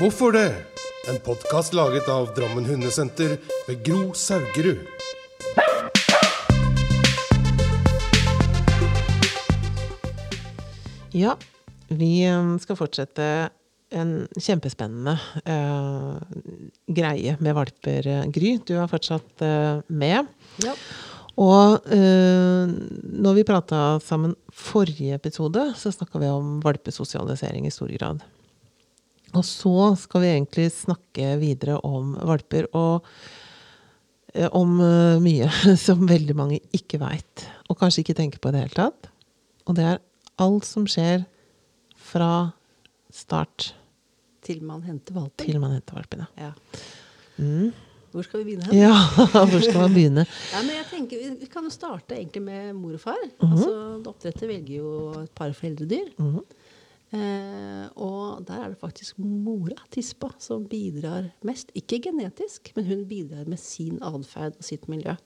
Hvorfor det? En podkast laget av Drammen Hundesenter ved Gro Saugerud. Ja, vi um, skal fortsette en kjempespennende uh, greie med valper, eh, Gry. Du er fortsatt uh, med. Ja. Og uh, når vi prata sammen forrige episode, så snakka vi om valpesosialisering i stor grad. Og så skal vi egentlig snakke videre om valper, og eh, om eh, mye som veldig mange ikke veit, og kanskje ikke tenker på i det hele tatt. Og det er alt som skjer fra start Til man henter valpen. til man henter valpene. Ja. Mm. Hvor skal vi begynne hen? Ja, hvor skal man begynne? Ja, men jeg tenker, vi, kan jo starte egentlig med mor og far. Mhm. altså, Oppdretter velger jo et par foreldredyr. Mhm. Eh, og der er det faktisk mora, tispa, som bidrar mest. Ikke genetisk, men hun bidrar med sin atferd og sitt miljø.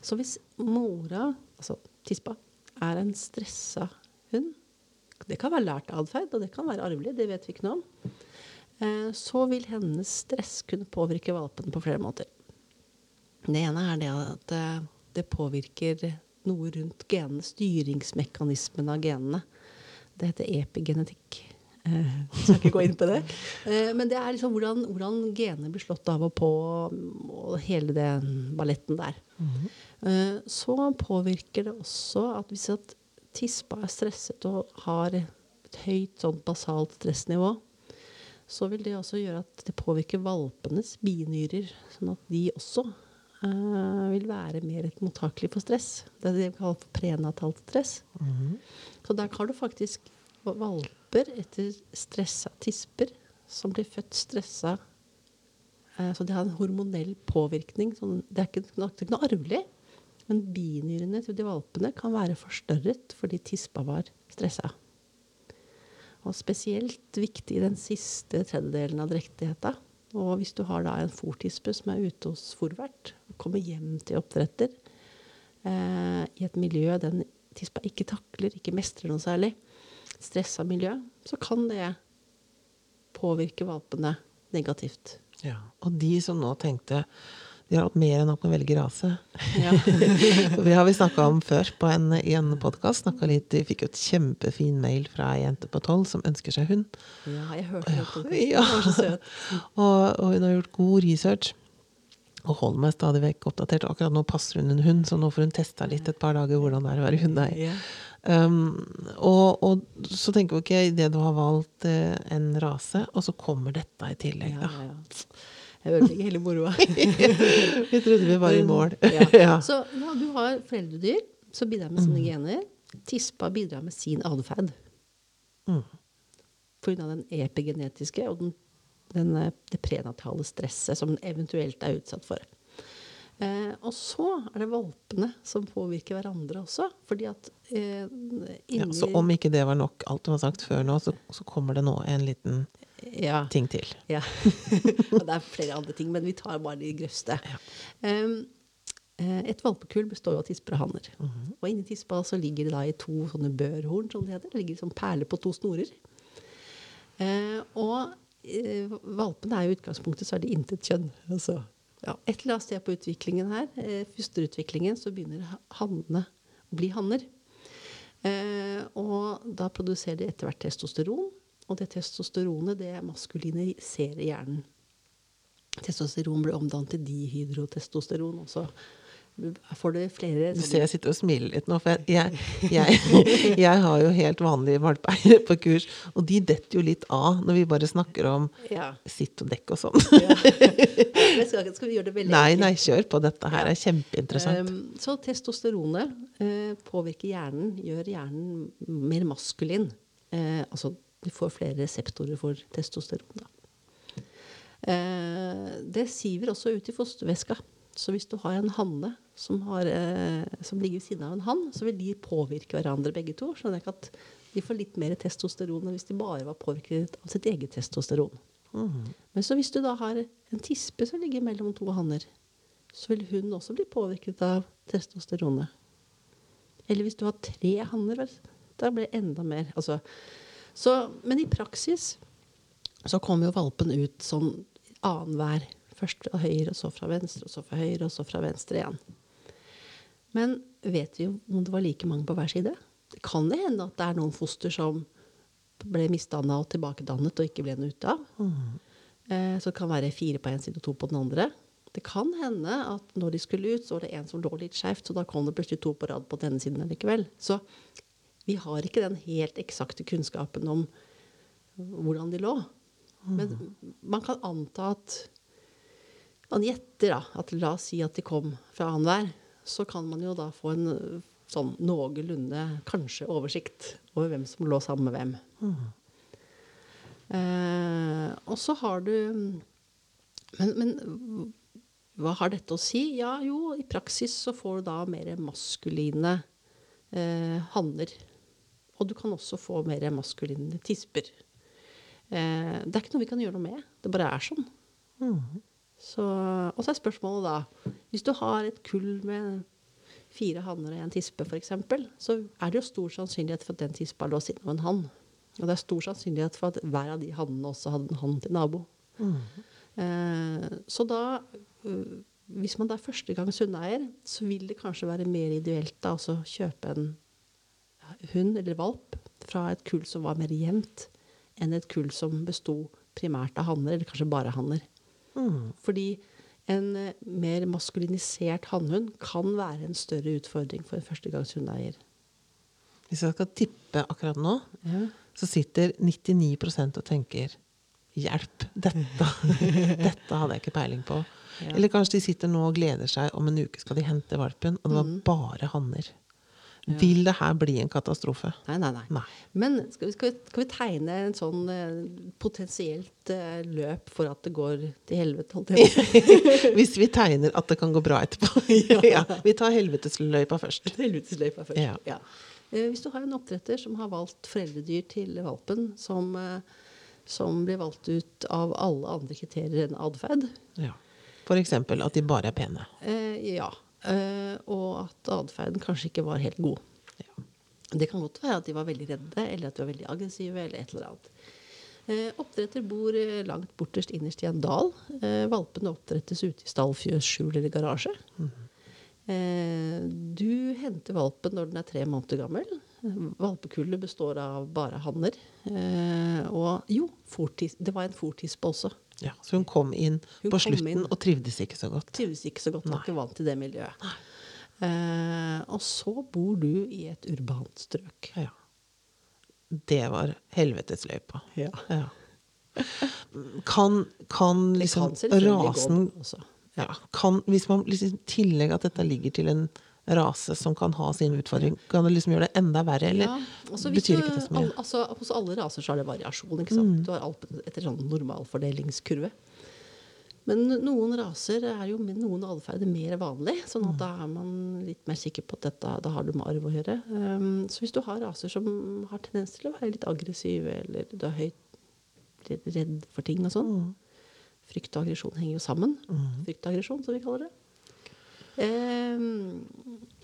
Så hvis mora, altså tispa, er en stressa hund Det kan være lært atferd, og det kan være arvelig, det vet vi ikke noe om. Eh, så vil hennes stress kunne påvirke valpen på flere måter. Det ene er det at eh, det påvirker noe rundt genene, styringsmekanismen av genene. Det heter epigenetikk. Eh, Jeg skal ikke gå inn på det. Eh, Men det er liksom hvordan, hvordan genene blir slått av og på, og hele den balletten der. Eh, Så påvirker det også at hvis at tispa er stresset og har et høyt sånn basalt stressnivå, så vil det også gjøre at det påvirker valpenes binyrer, sånn at de også eh, vil være mer mottakelig for stress. Det er det vi kaller for prenatalt stress. Så der har du faktisk valper etter stressa tisper som blir født stressa. Eh, så det har en hormonell påvirkning. Sånn, det, er ikke, det er ikke noe arvelig, men binyrene til de valpene kan være forstørret fordi tispa var stressa. Og spesielt viktig i den siste tredjedelen av drektigheta. Og hvis du har da en fortispe som er ute hos fòrvert, og kommer hjem til oppdretter eh, i et miljø den tispa ikke takler, ikke mestrer noe særlig, stressa miljø, så kan det påvirke valpene negativt. Ja. Og de som nå tenkte de har hatt mer enn nok med å velge rase. Ja. det har vi snakka om før på en, i en podkast. Vi fikk jo et kjempefin mail fra ei jente på tolv som ønsker seg hund. ja, jeg hørte det. Ja. Og, og hun har gjort god research. Og holder meg stadig vekk oppdatert. Akkurat nå passer hun en hund, så nå får hun testa litt et par dager hvordan det er å være hundeeier. Ja. Um, og, og så tenker vi ok, idet du har valgt eh, en rase, og så kommer dette i tillegg, Ja, da. ja, ja. Jeg ødelegger hele moroa. Vi trodde vi var i mål. Ja. ja. Så ja, du har foreldredyr som bidrar med sine gener. Tispa bidrar med sin atferd. Mm. Pga. den epigenetiske og den, den, eh, det prenatale stresset som den eventuelt er utsatt for. Eh, og så er det valpene som påvirker hverandre også. Fordi at eh, inni Ja, så om ikke det var nok alt du har sagt før nå, så, så kommer det nå en liten ja. ting til. Ja. og det er flere andre ting, men vi tar bare de grøvste. Ja. eh, et valpekull består jo av tisper og hanner. Og inni tispa så ligger det da i to sånne børhorn, som det heter. Det ligger som perler på to snorer. Eh, og valpene er jo i utgangspunktet så er det intet kjønn. Altså, ja, et eller annet sted på utviklingen her, eh, fosterutviklingen, så begynner hannene å bli hanner. Eh, og da produserer de etter hvert testosteron. Og det testosteronet det maskuliniserer hjernen. Testosteron blir omdannet til dihydrotestosteron. Og så får du flere Du ser jeg sitter og smiler litt nå, for jeg, jeg, jeg har jo helt vanlige valpeeiere på kurs, og de detter jo litt av når vi bare snakker om ja. sitt og dekk og sånn. ja. Skal, skal vi gjøre det veldig Nei, nei, kjør på. Dette her er kjempeinteressant. Um, så testosteronet uh, påvirker hjernen, gjør hjernen mer maskulin. Uh, altså, du får flere reseptorer for testosteron. Da. Uh, det siver også ut i fostervæska. Så hvis du har en hanne som, har, eh, som ligger ved siden av en hann, så vil de påvirke hverandre begge to. Ikke at de får litt mer testosteron enn hvis de bare var påvirket av sitt eget testosteron. Men så hvis du da har en tispe som ligger mellom to hanner, så vil hun også bli påvirket av testosteronet. Eller hvis du har tre hanner, da blir det enda mer. Altså, så, men i praksis så kommer jo valpen ut sånn annenhver. Først fra høyre, og så fra venstre, og så fra høyre, og så fra venstre igjen. Men vet vi om det var like mange på hver side? Det kan det hende at det er noen foster som ble misdanna og tilbakedannet og ikke ble noe ut av. Eh, så det kan være fire på én side og to på den andre. Det kan hende at når de skulle ut, så var det en som lå litt skjevt, så da kom det plutselig to på rad på denne siden likevel. Så vi har ikke den helt eksakte kunnskapen om hvordan de lå. Men man kan anta at Man gjetter da, at la oss si at de kom fra annenhver. Så kan man jo da få en sånn noenlunde kanskje oversikt over hvem som lå sammen med hvem. Eh, og så har du men, men hva har dette å si? Ja, jo, i praksis så får du da mer maskuline eh, hanner. Og du kan også få mer maskuline tisper. Eh, det er ikke noe vi kan gjøre noe med. Det bare er sånn. Så, og så er spørsmålet da Hvis du har et kull med fire hanner og en tispe, f.eks., så er det jo stor sannsynlighet for at den tispa lå siden av en hann. Og det er stor sannsynlighet for at hver av de hannene også hadde en hann til nabo. Eh, så da Hvis man da er førstegangs hundeeier, så vil det kanskje være mer ideelt da også kjøpe en hund eller valp fra et kull som var mer jevnt, enn et kull som besto primært av hanner, eller kanskje bare hanner. Fordi en eh, mer maskulinisert hannhund kan være en større utfordring for en førstegangs hundeeier. Hvis jeg skal tippe akkurat nå, så sitter 99% og tenker Hjelp! Dette, dette hadde jeg ikke peiling på. Ja. Eller kanskje de sitter nå og gleder seg. Om en uke skal de hente valpen, og det var Mm. bare hanner. Vil det her bli en katastrofe? Nei, nei, nei. Nei. Men skal vi, skal, vi, skal vi tegne en sånn uh, potensielt uh, løp for at det går til helvete? Hvis vi tegner at det kan gå bra etterpå. ja. Vi tar helvetesløypa først. Helvetesløypa først. Ja. Ja. Eh, Hvis du har en oppdretter som har valgt foreldredyr til valpen, som, som blir valgt ut av alle andre kriterier enn atferd, Ja. Eksempel at de bare er pene. eh, ja, og at atferden kanskje ikke var helt god. Ja. Det kan godt være at de var veldig redde, eller at de var veldig aggressive, eller et eller annet. Eh, oppdretter bor eh, langt borterst innerst i en dal. Eh, valpene oppdrettes ute i stallfjøs, skjul eller garasje. Eh, du henter valpen når den er tre måneder gammel. Eh, Valpekullet består av bare hanner. Eh, og jo, fortis, det var en fortispe også. Ja, så hun kom inn Hun på kom slutten inn. og trivdes ikke så godt. Trivdes ikke så godt, var ikke vant til det miljøet. Eh, og så bor du i et urbant strøk. Ja. Det var helvetesløypa. Ja. Ja. Kan, kan liksom rasen ja, kan, Hvis man liksom tillegger at dette ligger til en rase som kan ha sin utfordring, kan det liksom gjøre det enda verre? Eller Ja, altså betyr du, ikke det så mye? al- altså, hos alle raser så er det variasjon. ikke sant? Du har alpen etter sånn normalfordelingskurve. Men noen raser er jo med noen atferd mer vanlig, sånn at da er man litt mer sikker på at dette, da har du med arv å gjøre. Um, så hvis du har raser som har tendens til å være litt aggressive, eller du er høyt redd for ting og sånn Frykt og aggresjon henger jo sammen. Frykt og aggresjon, som vi kaller det. Um,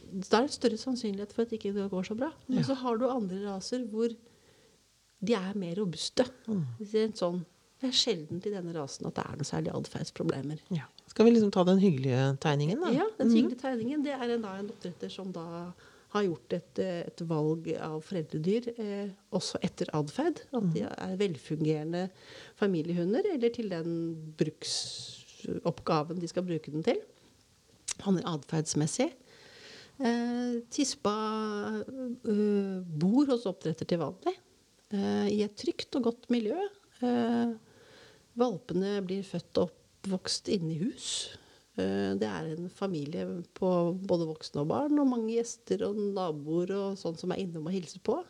da er det større sannsynlighet for at det ikke går så bra. Men så har du andre raser hvor de er mer robuste. Det er, sånn, det er sjelden i denne rasen at det er noe særlig atferdsproblemer. Ja. Skal vi liksom ta den hyggelige tegningen, da? Ja, den hyggelige tegningen det er en, da, en oppdretter som da har gjort et, et valg av foreldredyr, eh, også etter atferd. At de er velfungerende familiehunder, eller til den bruksoppgaven de skal bruke den til. Han er atferdsmessig. Eh, tispa eh, bor hos oppdretter til vanlig, eh, i et trygt og godt miljø. Eh, valpene blir født og oppvokst inne i hus. Eh, det er en familie på både voksne og barn, og mange gjester og naboer og sånn som er innom og hilser på.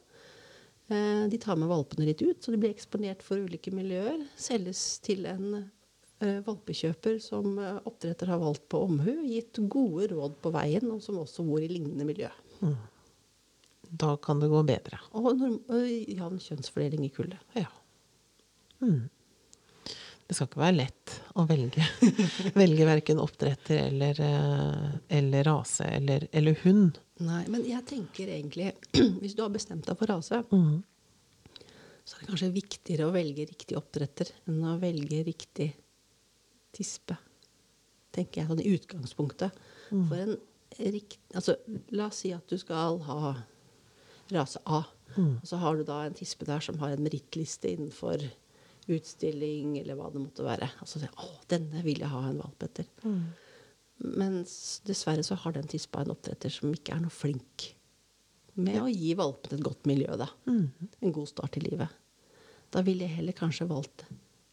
Eh, de tar med valpene litt ut, så de blir eksponert for ulike miljøer. Selges til en valpekjøper som eh, oppdretter har valgt på omhu, gitt gode råd på veien, og som også bor i lignende miljø. Da kan det gå bedre. Og og jevn kjønnsfordeling i kullet. Ja. Mm. Det skal ikke være lett å velge, velge verken oppdretter eller, eh, eller rase eller, eller hund. Nei, men jeg tenker egentlig Hvis du har bestemt deg for rase, Mm. så er det kanskje viktigere å velge riktig oppdretter enn å velge riktig tispe. Tenker jeg sånn i utgangspunktet. For en rikt, altså, la oss si at du skal ha rase A. Og så har du da en tispe der som har en merittliste innenfor utstilling eller hva det måtte være. Altså, å, denne vil jeg ha en valp etter. Mens dessverre så har den tispa en oppdretter som ikke er noe flink med å gi valpene et godt miljø. da. En god start i livet. Da ville jeg heller kanskje valgt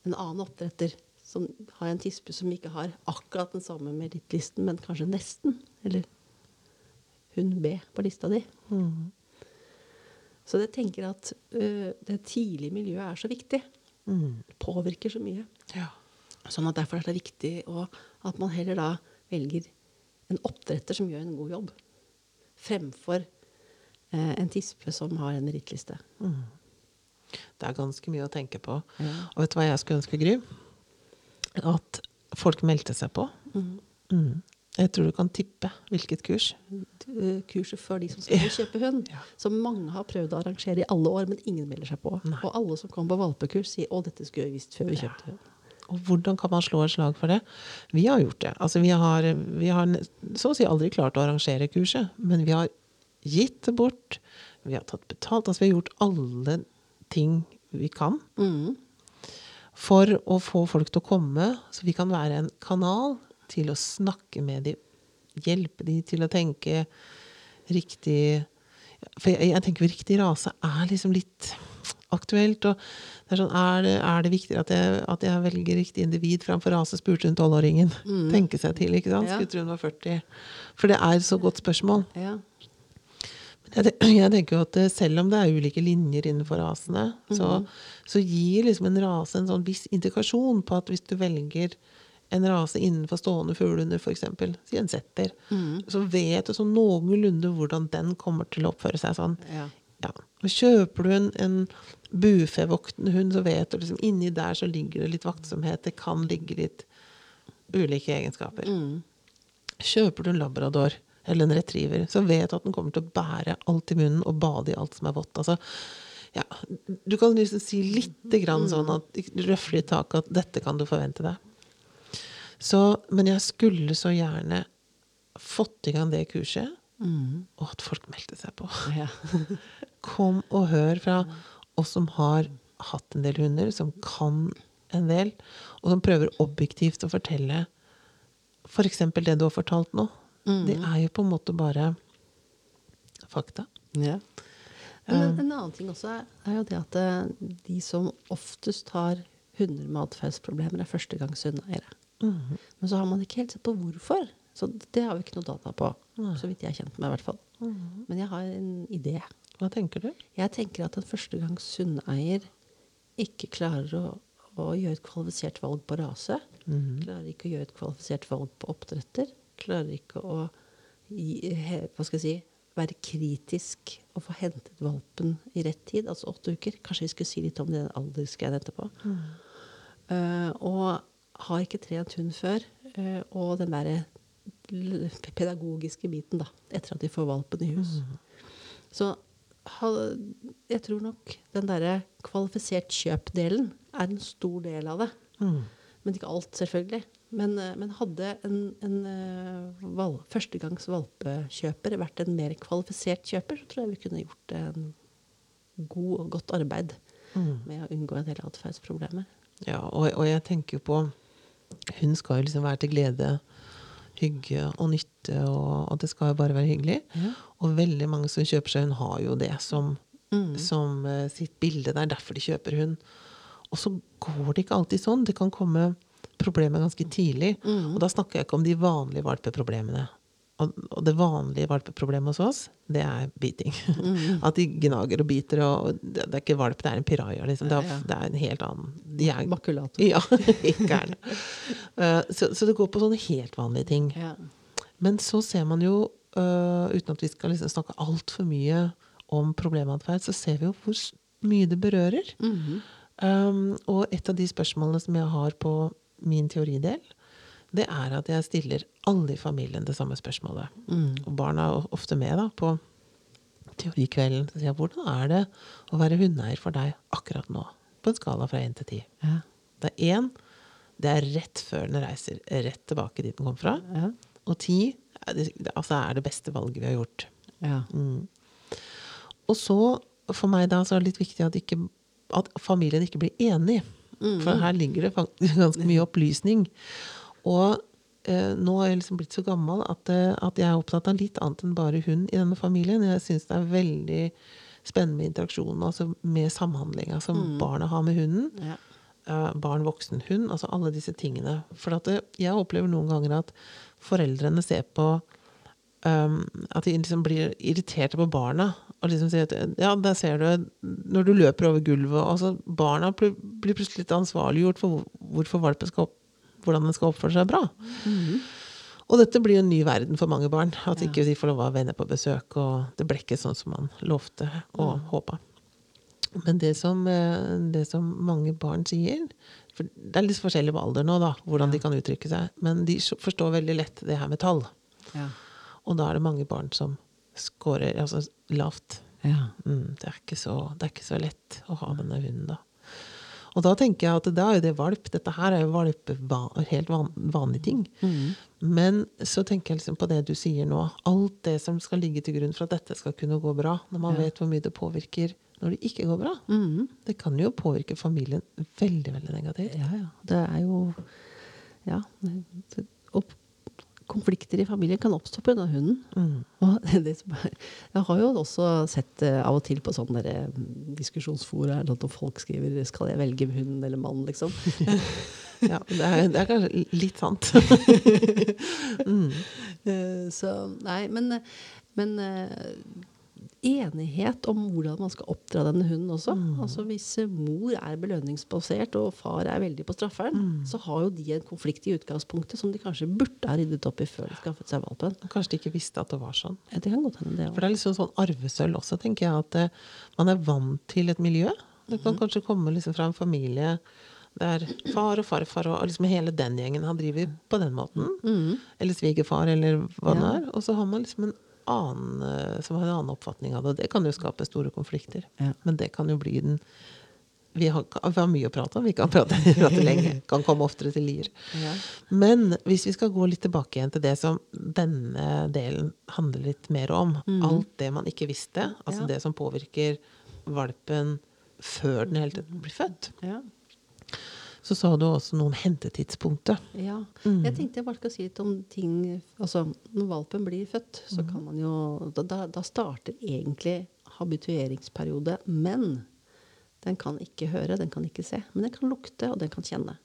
en annen oppdretter som har en tispe som ikke har akkurat den samme merittlisten, men kanskje nesten. Eller hun B på lista di. Så jeg tenker at ø, det tidlige miljøet er så viktig. Påvirker så mye. Ja. Sånn at Derfor er det viktig å, at man heller da velger en oppdretter som gjør en god jobb, fremfor eh, en tispe som har en merittliste. Det er ganske mye å tenke på. Ja. Og vet du hva jeg skulle ønske, Gry? At folk meldte seg på. Mm. Jeg tror du kan tippe hvilket kurs. Eh, Kurset for de som skal kjøpe hund, Ja. som mange har prøvd å arrangere i alle år, men ingen melder seg på. Nei. Og alle som kommer på valpekurs, sier 'Å, dette skulle jeg visst før vi kjøpte hund'. Og hvordan kan man slå et slag for det? Vi har gjort det. Altså, vi har, vi har så å si aldri klart å arrangere kurset, men vi har gitt det bort. Vi har tatt betalt. Altså, vi har gjort alle ting vi kan Mm. For å få folk til å komme, så vi kan være en kanal til å snakke med dem, hjelpe dem til å tenke riktig For jeg, jeg tenker riktig rase er liksom litt aktuelt. og det Er sånn, er det, er det viktigere at jeg, at jeg velger riktig individ framfor rase, spurte hun tolvåringen. Tenke seg til, ikke sant? Ja. Skulle tro hun var 40. For det er et så godt spørsmål. Ja. Jeg, tenker jo at eh, selv om det er ulike linjer innenfor rasene, så, så gir liksom en rase en sånn viss indikasjon på at hvis du velger en rase innenfor stående fuglehunder, f.eks., si en setter, så vet du sånn noenlunde hvordan den kommer til å oppføre seg sånn. Ja. Ja. Og kjøper du en, en bufevoktende hund, så vet du liksom inni der så ligger det litt vaktsomhet. Det kan ligge litt ulike egenskaper. Kjøper du en labrador eller en retriever, så vet at den kommer til å bære alt i munnen og bade i alt som er vått. Altså, ja, du kan liksom si litt grann sånn at røffelig i taket at dette kan du forvente deg. Så, men jeg skulle så gjerne fått i gang det kurset, og at folk meldte seg på. Ja. Kom og hør fra oss som har hatt en del hunder, som kan en del, og som prøver objektivt å fortelle f.eks. det du har fortalt nå. Det er jo på en måte bare fakta. Ja. Men en, en annen ting også er, er jo det at eh, de som oftest har hunder med atferdsproblemer, er førstegangshundeeiere. Mm. Men så har man ikke helt sett på hvorfor. Så det har vi ikke noe data på. Så vidt jeg er kjent med, i hvert fall. Men jeg har en idé. Hva tenker du? Jeg tenker at en førstegangshundeeier ikke klarer å, å gjøre et kvalifisert valg på rase. Klarer ikke å gjøre et kvalifisert valg på oppdretter. Klarer ikke å hva skal jeg si, være kritisk og få hentet valpen i rett tid, altså åtte uker. Kanskje vi skulle si litt om den aldersgreia etterpå. Eh, og har ikke trent hund før. Uh, og den derre pedagogiske biten, da, etter at de får valpen i hus. Så ha, jeg tror nok den derre kvalifisert kjøp-delen er en stor del av det. Men ikke alt, selvfølgelig. Men, eh, men hadde en, en eh, val, førstegangs valpekjøper vært en mer kvalifisert kjøper, så tror jeg vi kunne gjort en god og godt arbeid med å unngå en del atferdsproblemer. Ja, og, og jeg tenker jo på Hun skal jo liksom være til glede, hygge og nytte, og, og det skal jo bare være hyggelig. Og veldig mange som kjøper seg hund, har jo det som, som eh, sitt bilde. Det er derfor de kjøper hund. Og så går det ikke alltid sånn. Det kan komme problemer ganske tidlig. Og da snakker jeg ikke om de vanlige valpeproblemene. Og, og det vanlige valpeproblemet hos oss, det er biting. At de gnager og biter. Og det, det er ikke valp, det er en piraja. Liksom. Det, er, det er en helt annen de er, Makulator. Ja, ikke gærne. uh, så, så det går på sånne helt vanlige ting. Ja. Men så ser man jo, uh, uten at vi skal liksom snakke altfor mye om problematferd, så ser vi jo hvor mye det berører. um, og et av de spørsmålene som jeg har på min teoridel, det er at jeg stiller alle i familien det samme spørsmålet. Og barna er ofte med da, på teorikvelden. Så sier jeg hvordan er det å være hundeeier for deg akkurat nå? På en skala fra én til ti. Ja. Det er én, det er rett før den reiser rett tilbake dit den kom fra. Ja. Og ti det, altså er det beste valget vi har gjort. ja. Og så, for meg da, så er det litt viktig at, ikke, at familien ikke blir enig. For her ligger det faktisk ganske mye opplysning. Og eh, nå har jeg liksom blitt så gammel at, eh, at jeg er opptatt av litt annet enn bare hun i denne familien. Jeg syns det er veldig spennende med interaksjonen, altså med samhandlinga som barna har med hunden. Ja. Eh, barn, voksen, hund. Altså alle disse tingene. For at det, jeg opplever noen ganger at foreldrene ser på um, At de liksom blir irriterte på barna. Og liksom sier at ja, der ser du Når du løper over gulvet altså Barna blir plutselig litt ansvarliggjort for hvorfor valpen skal opp, hvordan den skal oppføre seg bra. Og dette blir jo en ny verden for mange barn. At ikke de får lov å ha venner på besøk. Og det ble ikke sånn som man lovte og håpa. Men det som, eh, det som mange barn sier for Det er litt forskjellig med alder nå, da, hvordan de kan uttrykke seg. Men de forstår veldig lett det her med tall. Ja. Og da er det mange barn som scorer altså lavt. Ja. Mm, det, er ikke så, det er ikke så lett å ha denne hunden, da. Og da tenker jeg at da er jo det valp. Dette her er jo valp, helt van, vanlige ting. Men så tenker jeg liksom på det du sier nå. Alt det som skal ligge til grunn for at dette skal kunne gå bra. Når man vet hvor mye det påvirker når det ikke går bra. Det kan jo påvirke familien veldig, veldig negativt. Ja, ja. Det er jo Ja. Konflikter i familien kan oppstå pga. hunden. Og det som jeg har jo også sett eh, av og til på sånne der, mm, diskusjonsfora at folk skriver 'Skal jeg velge hund eller mann?' liksom. Ja, det er, det er kanskje litt sant. Eh, Så nei, men, men eh, enighet om hvordan man skal oppdra denne hunden også. Altså Hvis mor er belønningsbasert og far er veldig på strafferen, så har jo de en konflikt i utgangspunktet som de kanskje burde ha ryddet opp i før de skaffet seg valpen. Kanskje de ikke visste at det var sånn. Ja, det kan godt hende, det For det er liksom sånn arvesølv også, tenker jeg. At uh, man er vant til et miljø. Det kan kanskje komme liksom fra en familie der far og farfar og liksom hele den gjengen har drevet på den måten. Eller svigerfar, eller hva det er. Og så har man liksom en annen eh, som har en annen oppfatning av det. Det kan jo skape store konflikter. Ja. Men det kan jo bli den vi har, vi har mye å prate om. Vi kan prate, prate lenge. Kan komme oftere til Lier. Ja. Men hvis vi skal gå litt tilbake igjen til det som denne delen handler litt mer om, alt det man ikke visste, altså Ja. det som påvirker valpen før den hele tiden blir født, Ja. Så sa du også noe om hentetidspunktet. Ja. Jeg tenkte jeg bare skal si litt om ting Altså, når valpen blir født, så kan man jo Da, da, starter egentlig habitueringsperiode. Men den kan ikke høre, den kan ikke se. Men den kan lukte, og den kan kjenne.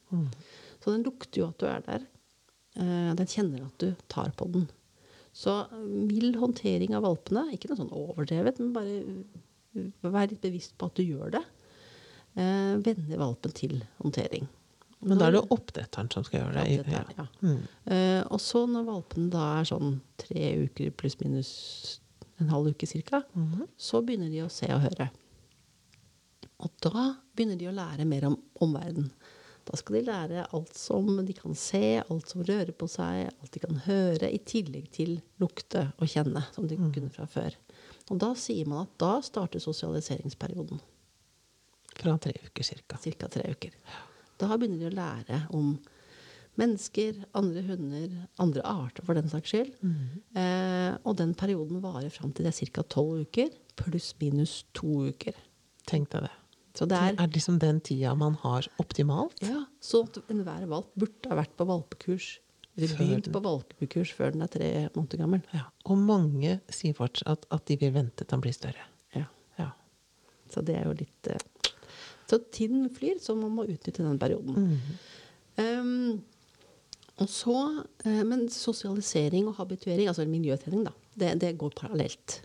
Så den lukter jo at du er der. Eh, Den kjenner at du tar på den. Så eh, mild håndtering av valpene, ikke noe sånn overdrevet, men bare uh, vær litt bevisst på at du gjør det. Eh, Vender valpen til håndtering. Men da er det jo oppdretteren som skal gjøre det. Ja. Ja. Mm. Eh, og så når valpen da er sånn tre uker pluss minus en halv uke cirka, -hmm. så begynner de å se og høre. Og da begynner de å lære mer om omverdenen. Da skal de lære alt som de kan se, alt som rører på seg, alt de kan høre, i tillegg til lukte og kjenne, som de kunne fra før. Og da sier man at da starter sosialiseringsperioden. Fra tre uker cirka. Ca. tre uker. Da begynner de å lære om mennesker, andre hunder, andre arter for den saks skyld. Eh, og den perioden varer fram til det er ca. tolv uker, pluss minus to uker. Tenk deg det. Så det Det er er liksom den tida man har optimalt. ja, Så enhver valp burde ha vært på valpekurs. Eller begynt på valpekurs før den er tre måneder gammel. Ja. Og mange sier fortsatt at, at de vil vente til han blir større. Ja. Ja. Så det er jo litt eh, Så tiden flyr, så man må utnytte den perioden. Um, og så, uh, Men sosialisering og habituering, altså miljøtrening, da, det, det går parallelt.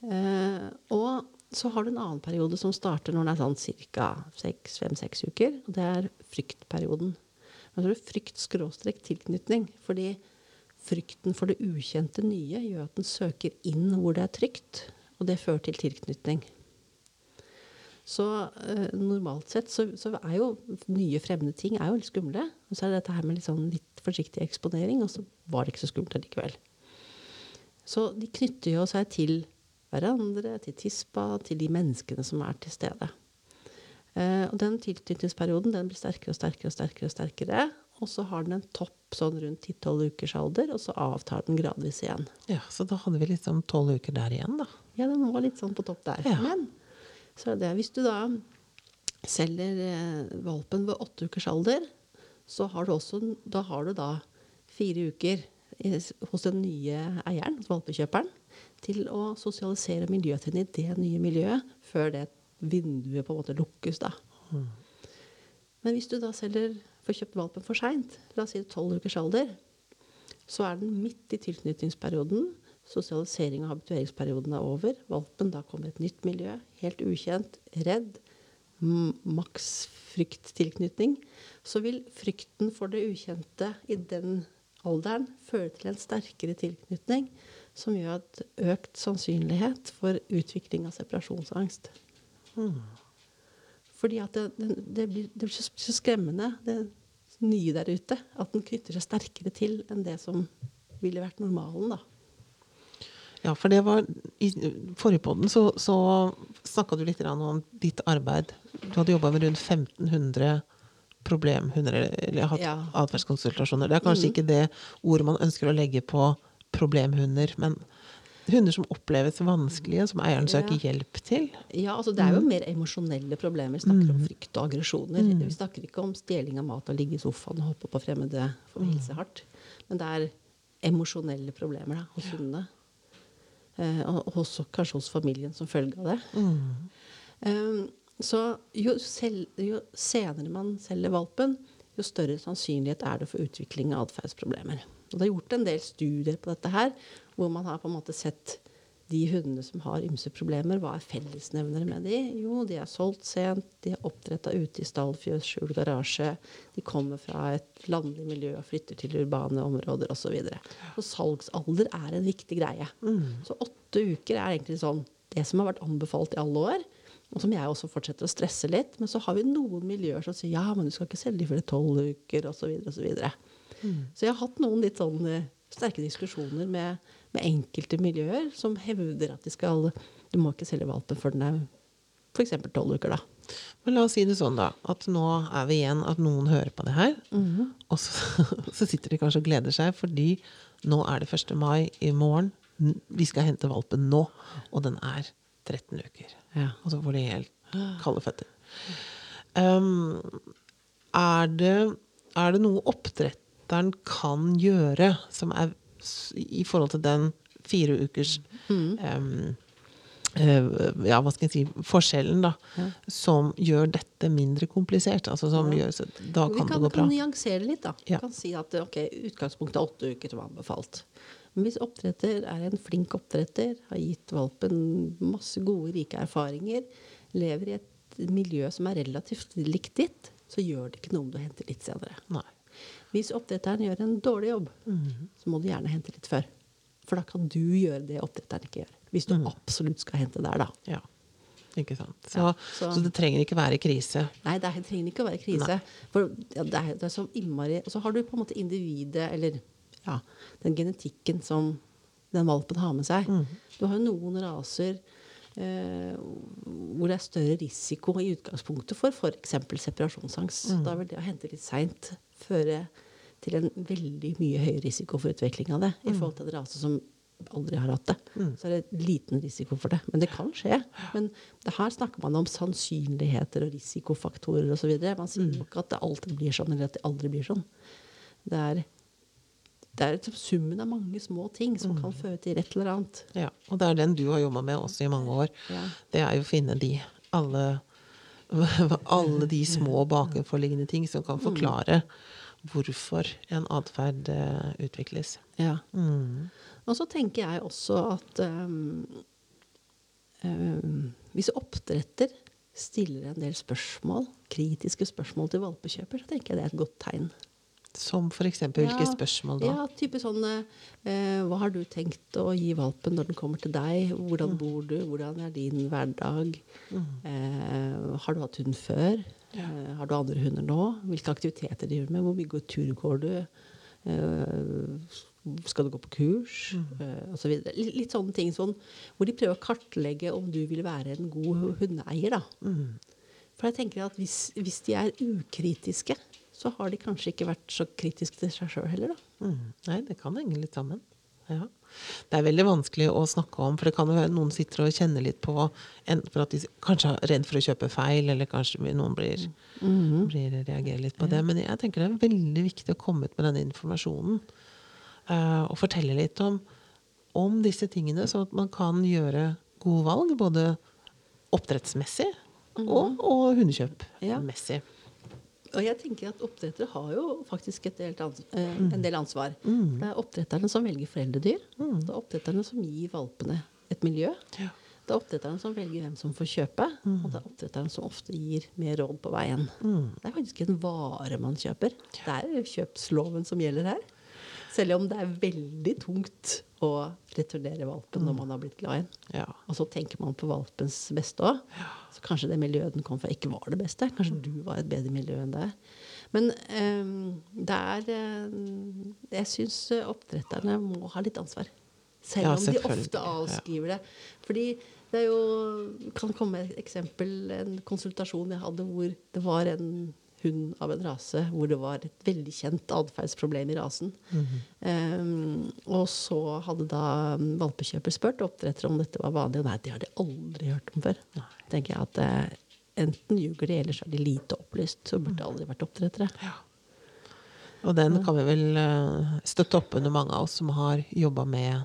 Eh, og så har du en annen periode som starter når den er sånn ca. fem-seks uker. og Det er fryktperioden. Men så er det frykt-skråstrek tilknytning. Fordi frykten for det ukjente nye gjør at den søker inn hvor det er trygt. Og det fører til tilknytning. Så eh, normalt sett så, så er jo nye fremmede ting er jo litt skumle. Og så er det dette her med litt, sånn litt forsiktig eksponering, og så var det ikke så skummelt allikevel. Så de knytter jo seg til hverandre, til tispa, til de menneskene som er til stede. Eh, og den tilknytningsperioden den blir sterkere og sterkere og sterkere. Og sterkere, og så har den en topp sånn rundt 10-12 ukers alder, og så avtar den gradvis igjen. Ja, Så da hadde vi liksom tolv uker der igjen, da. Ja, den var litt sånn på topp der. Ja. Men så er det, hvis du da selger eh, valpen ved åtte ukers alder, så har du også da, har du da fire uker hos den nye eieren, hos valpekjøperen, til å sosialisere miljøet inn i det nye miljøet før det vinduet på en måte lukkes. da. Men hvis du da selger, får kjøpt valpen for seint, la oss si tolv ukers alder, så er den midt i tilknytningsperioden. Sosialisering og habitueringsperioden er over. Valpen da kommer et nytt miljø, helt ukjent, redd. Maks frykttilknytning. Så vil frykten for det ukjente i den alderen føre til en sterkere tilknytning, som gjør at økt sannsynlighet for utvikling av separasjonsangst. Fordi at det, det, det, blir, det blir så skremmende, det nye der ute, at den knytter seg sterkere til enn det som ville vært normalen, da. Ja, for det var I forrige podden så, så snakka du litt om ditt arbeid. Du hadde jobba med rundt 1500 problemhunder, eller hatt Ja. atferdskonsultasjoner. Det er kanskje ikke det ordet man ønsker å legge på problemhunder, men hunder som oppleves vanskelige, som eieren søker Ja. hjelp til. Ja, altså Det er jo mer emosjonelle problemer. Vi snakker om frykt og aggresjoner. Vi snakker ikke om stjeling av mat og ligge i sofaen og hoppe på fremmede for å hilse hardt. Men det er emosjonelle problemer da, hos hundene. Eh, og og også kanskje hos familien som følge av det. Eh, så jo, selv, jo senere man selger valpen, jo større sannsynlighet er det for utvikling av atferdsproblemer. Og det er gjort en del studier på dette her, hvor man har på en måte sett de hundene som har ymse problemer, hva er fellesnevnere med de? Jo, de er solgt sent, de er oppdretta ute i stall, fjøs, skjul, garasje. De kommer fra et landlig miljø og flytter til urbane områder osv. Så, videre. så salgsalder er en viktig greie. Så åtte uker er egentlig sånn det som har vært anbefalt i alle år. Og som jeg også fortsetter å stresse litt. Men så har vi noen miljøer som sier ja, men du skal ikke selge de før tolv uker osv. Så, videre, og så, videre. så jeg har hatt noen litt sånn eh, sterke diskusjoner med, med enkelte miljøer som hevder at de skal Du må ikke selge valpen før den er f.eks. tolv uker, da. Men la oss si det sånn, da. At nå er vi igjen at noen hører på det her. Og så, så sitter de kanskje og gleder seg, fordi nå er det 1. mai i morgen. Vi skal hente valpen nå, og den er 13 uker. Ja. Og så får de helt kalde føtter. Um, er, det, er det noe oppdretteren kan gjøre som er i forhold til den fire ukers um, eh, ja, hva skal jeg si, forskjellen, da, som gjør dette mindre komplisert. Altså som gjør så Da kan, kan, det gå bra. Vi kan nyansere litt, da. Vi kan si at ok, utgangspunktet er åtte uker som anbefalt. Men hvis oppdretter er en flink oppdretter, har gitt valpen masse gode, rike erfaringer, lever i et miljø som er relativt likt ditt, så gjør det ikke noe om du henter litt senere. Nei. Hvis oppdretteren gjør en dårlig jobb, så må du gjerne hente litt før. For da kan du gjøre det oppdretteren ikke gjør. Hvis du absolutt skal hente der, da. Ja. Ikke sant. Så, Ja, så, så- det trenger ikke være krise. Nei, det er- trenger ikke å være krise. For ja, det, er, det er så innmari Og så har du på en måte individet, eller ja, den genetikken som den valpen har med seg. Du har jo noen raser eh, hvor det er større risiko i utgangspunktet for f.eks. separasjonsangst. Da vil det å hente litt seint føre til en veldig mye høyere risiko for utvikling av det i forhold til en rase som aldri har hatt det. Så er det liten risiko for det. Men det kan skje. Men det her snakker man om sannsynligheter og risikofaktorer osv. Man sier jo ikke at det alltid blir sånn, eller at det aldri blir sånn. Det er, det er liksom summen av mange små ting som kan føre til et eller annet. Ja. Og det er den du har jobba med også i mange år. Ja. Det er jo å finne de alle alle de små bakenforliggende ting som kan forklare hvorfor en atferd eh, utvikles. Ja. Og så tenker jeg også at um, um, hvis oppdretter stiller en del spørsmål, kritiske spørsmål til valpekjøper, så tenker jeg det er et godt tegn. Som for eksempel hvilke Ja, spørsmål da? Ja, type sånn eh, Hva har du tenkt å gi valpen når den kommer til deg? Mm. Hvordan bor du? Hvordan er din hverdag? Eh, har du hatt hund før? Eh, har du andre hunder nå? Hvilke aktiviteter driver du med? Hvor mye tur går du? Eh, skal du gå på kurs? Uh, Så Litt, litt sånne ting sånn, hvor de prøver å kartlegge om du vil være en god hundeeier. da. For jeg tenker at hvis, hvis de er ukritiske, så har de kanskje ikke vært så kritiske til seg sjøl heller, da. Mm. Nei, det kan henge litt sammen. Ja. Det er veldig vanskelig å snakke om, for det kan jo være noen sitter og kjenner litt på enten for at de kanskje er redd for å kjøpe feil, eller kanskje noen blir, blir reagerer litt på det. Men jeg tenker det er veldig viktig å komme ut med denne informasjonen. Uh, og fortelle litt om, om disse tingene, sånn at man kan gjøre gode valg. Både oppdrettsmessig og, og hundekjøpmessig. Og jeg tenker at oppdrettere har jo faktisk et helt ans eh, en del ansvar. Det er oppdretterne som velger foreldredyr. Det er oppdretterne som gir valpene et miljø. Ja. Det er oppdretterne som velger hvem som får kjøpe, og det er oppdretterne som ofte gir mer råd på veien. Det er faktisk en vare man kjøper. Det er kjøpsloven som gjelder her. Selv om det er veldig tungt å returnere valpen når man har blitt glad i den. Ja. Og så tenker man på valpens beste òg. Så kanskje det miljøet den kom fra, ikke var det beste. Kanskje du var et bedre miljø enn det. Men um, det er um, Jeg syns oppdretterne må ha litt ansvar. Selv Ja, om de ofte avskriver det. Fordi det er jo kan komme et eksempel, en konsultasjon jeg hadde hvor det var en hund av en rase hvor det var et veldig kjent atferdsproblem i rasen. Mhm. Um, og så hadde da um, valpekjøper spurt oppdretter om dette var vanlig, og nei, det har de aldri hørt om før. tenker jeg at uh, Enten ljuger de, eller så er de lite opplyst. Så burde det aldri vært oppdrettere. Og den kan vi vel uh, støtte opp under mange av oss som har jobba med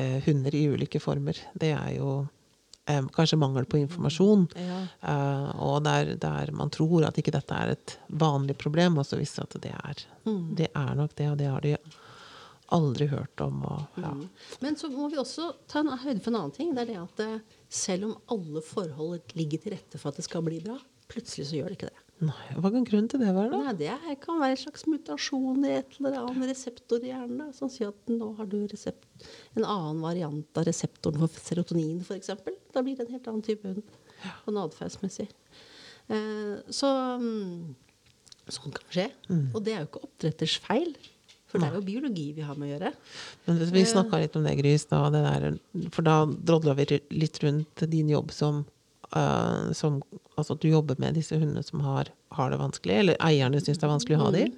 uh, hunder i ulike former. Det er jo eh, kanskje mangel på informasjon. Ja. eh, og der, der man tror at ikke dette er et vanlig problem, og så viser det at det er, det er nok det, og det har de aldri hørt om. Og, ja. Mm. Men så må vi også ta en høyde for en annen ting. Det er det at eh, selv om alle forhold ligger til rette for at det skal bli bra, plutselig så gjør det ikke det. Nei, hva kan grunnen til det være, da? Nei, det er- kan være en slags mutasjon i et eller annet reseptor i hjernen. Som sier at nå har du resept, en annen variant av reseptoren for serotonin, f.eks. Da blir det en helt annen type hund. Sånn atferdsmessig. Eh, så mm, sånn kan skje. Og det er jo ikke oppdretters feil. For det er jo biologi vi har med å gjøre. Men vi snakka litt om det, Gry, i stad. For da drodla vi litt rundt din jobb som, eh, som Altså at du jobber med disse hundene som har, har det vanskelig, eller eierne syns det er vanskelig å ha dem.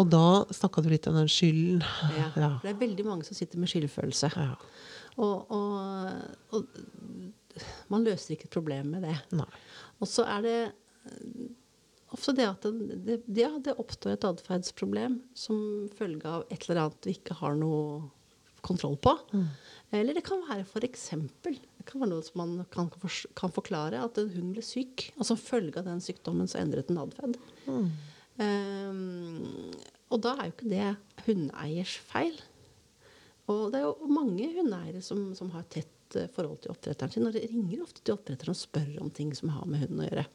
Og da snakka du litt om den skylden. Ja. Ja. Det er veldig mange som sitter med skyldfølelse. Ja. Og, og, og man løser ikke et problem med det. Nei. Og så er det ofte det at det, det, ja, det oppstår et atferdsproblem som følge av et eller annet vi ikke har noe kontroll på. Eller det kan være eksempel det kan være noe som man kan, kan forklare, at en hund ble syk, og som følge av den sykdommen så endret den atferd. Um, og da er jo ikke det hundeeiers feil. Og det er jo mange hundeeiere som, som har tett eh, forhold til oppdretteren sin, og de ringer ofte til oppdretteren og spør om ting som har med hunden å gjøre.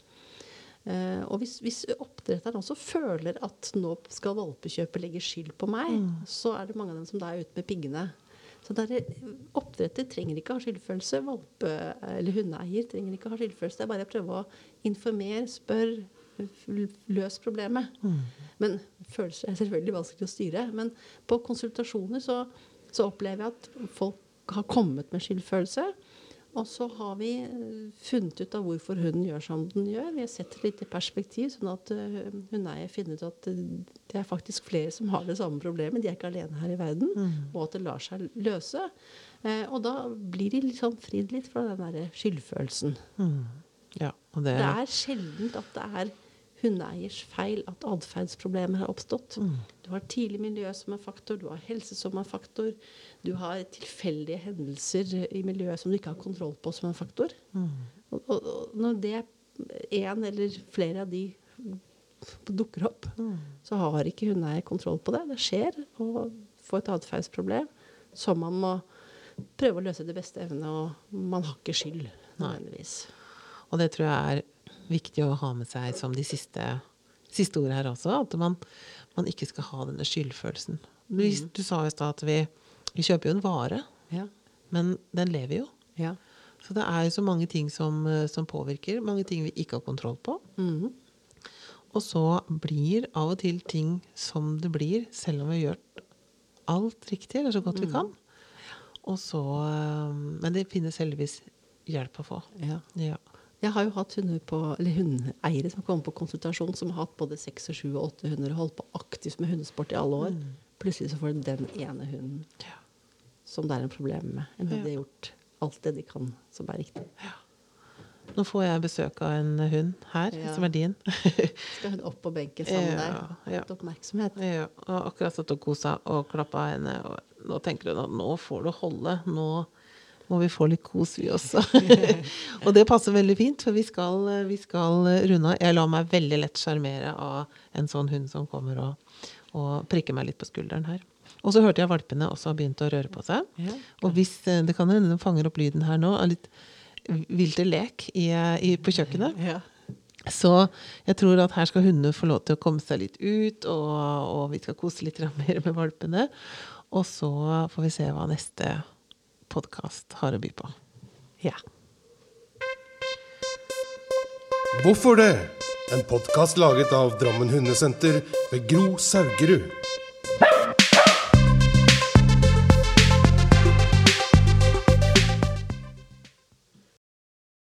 Uh, og hvis, hvis oppdretteren også føler at nå skal valpekjøpet legge skyld på meg, så er det mange av dem som da er ute med piggene. Så der, er- oppdretter trenger ikke ha skyldfølelse. Valpe, eller hundeeier trenger ikke ha skyldfølelse. Det er bare å prøve å informere, spørre, løs problemet. Men følelser er selvfølgelig vanskelig å styre. Men på konsultasjoner så, så opplever jeg at folk har kommet med skyldfølelse. Og så har vi eh, funnet ut av hvorfor hunden gjør som den gjør. Vi har sett det litt i perspektiv, sånn at hun hundeeier finner ut at eh, det er faktisk flere som har det samme problemet. De er ikke alene her i verden. Og at det lar seg løse. Eh, og da blir de liksom fridd litt fra den derre skyldfølelsen. Ja, og det, Det er sjelden at det er hundeeiers feil at atferdsproblemer har oppstått. Du har tidlig miljø som en faktor, du har helse som en faktor, du har tilfeldige hendelser i miljøet som du ikke har kontroll på som en faktor. Og, og, og når det en eller flere av de dukker opp, så har ikke hundeeier kontroll på det. Det skjer å få et atferdsproblem som man må prøve å løse det beste evne, og man har ikke skyld nødvendigvis. og det tror jeg er viktig å ha med seg som de siste, siste ordene her også. At man, man ikke skal ha denne skyldfølelsen. Du, du sa i stad at vi, vi kjøper jo en vare, Ja. men den lever jo. Ja. Så det er jo så mange ting som, som påvirker. Mange ting vi ikke har kontroll på. Mm. Og så blir av og til ting som det blir, selv om vi har gjort alt riktig, eller så godt vi kan. Og så eh, Men det finnes heldigvis hjelp å få. Ja. Ja. Jeg har jo hatt på, eller hundeeiere som kommer på konsultasjon, som har hatt både seks og sju og åtte hunder og holdt på aktivt med hundesport i alle år. Plutselig så får du den ene hunden Ja. som det er en problem med. Enn Ja. de har gjort alt det de kan som er riktig. Nå får jeg besøk av en hund her, Ja. som er din. Skal hun opp på benken sammen Ja, deg? ja. Oppmerksomhet. ja, og akkurat satt og kosa og klappa henne. Og nå tenker hun at nå får du holde. Nå må vi få litt kos, vi også. og det passer veldig fint, for vi skal, vi skal runde av. Jeg lar meg veldig lett sjarmere av en sånn hund som kommer og, og prikker meg litt på skulderen her. Og så hørte jeg valpene også har begynt å røre på seg. Ja. Og hvis det kan hende de fanger opp lyden her nå av litt vilter lek i, i, på kjøkkenet. Ja. Så jeg tror at her skal hundene få lov til å komme seg litt ut, og, og vi skal kose litt mer med valpene. Og så får vi se hva neste podkast har å by på. ja. Hvorfor det? En podkast laget av Drammen Hundesenter ved Gro Saugerud.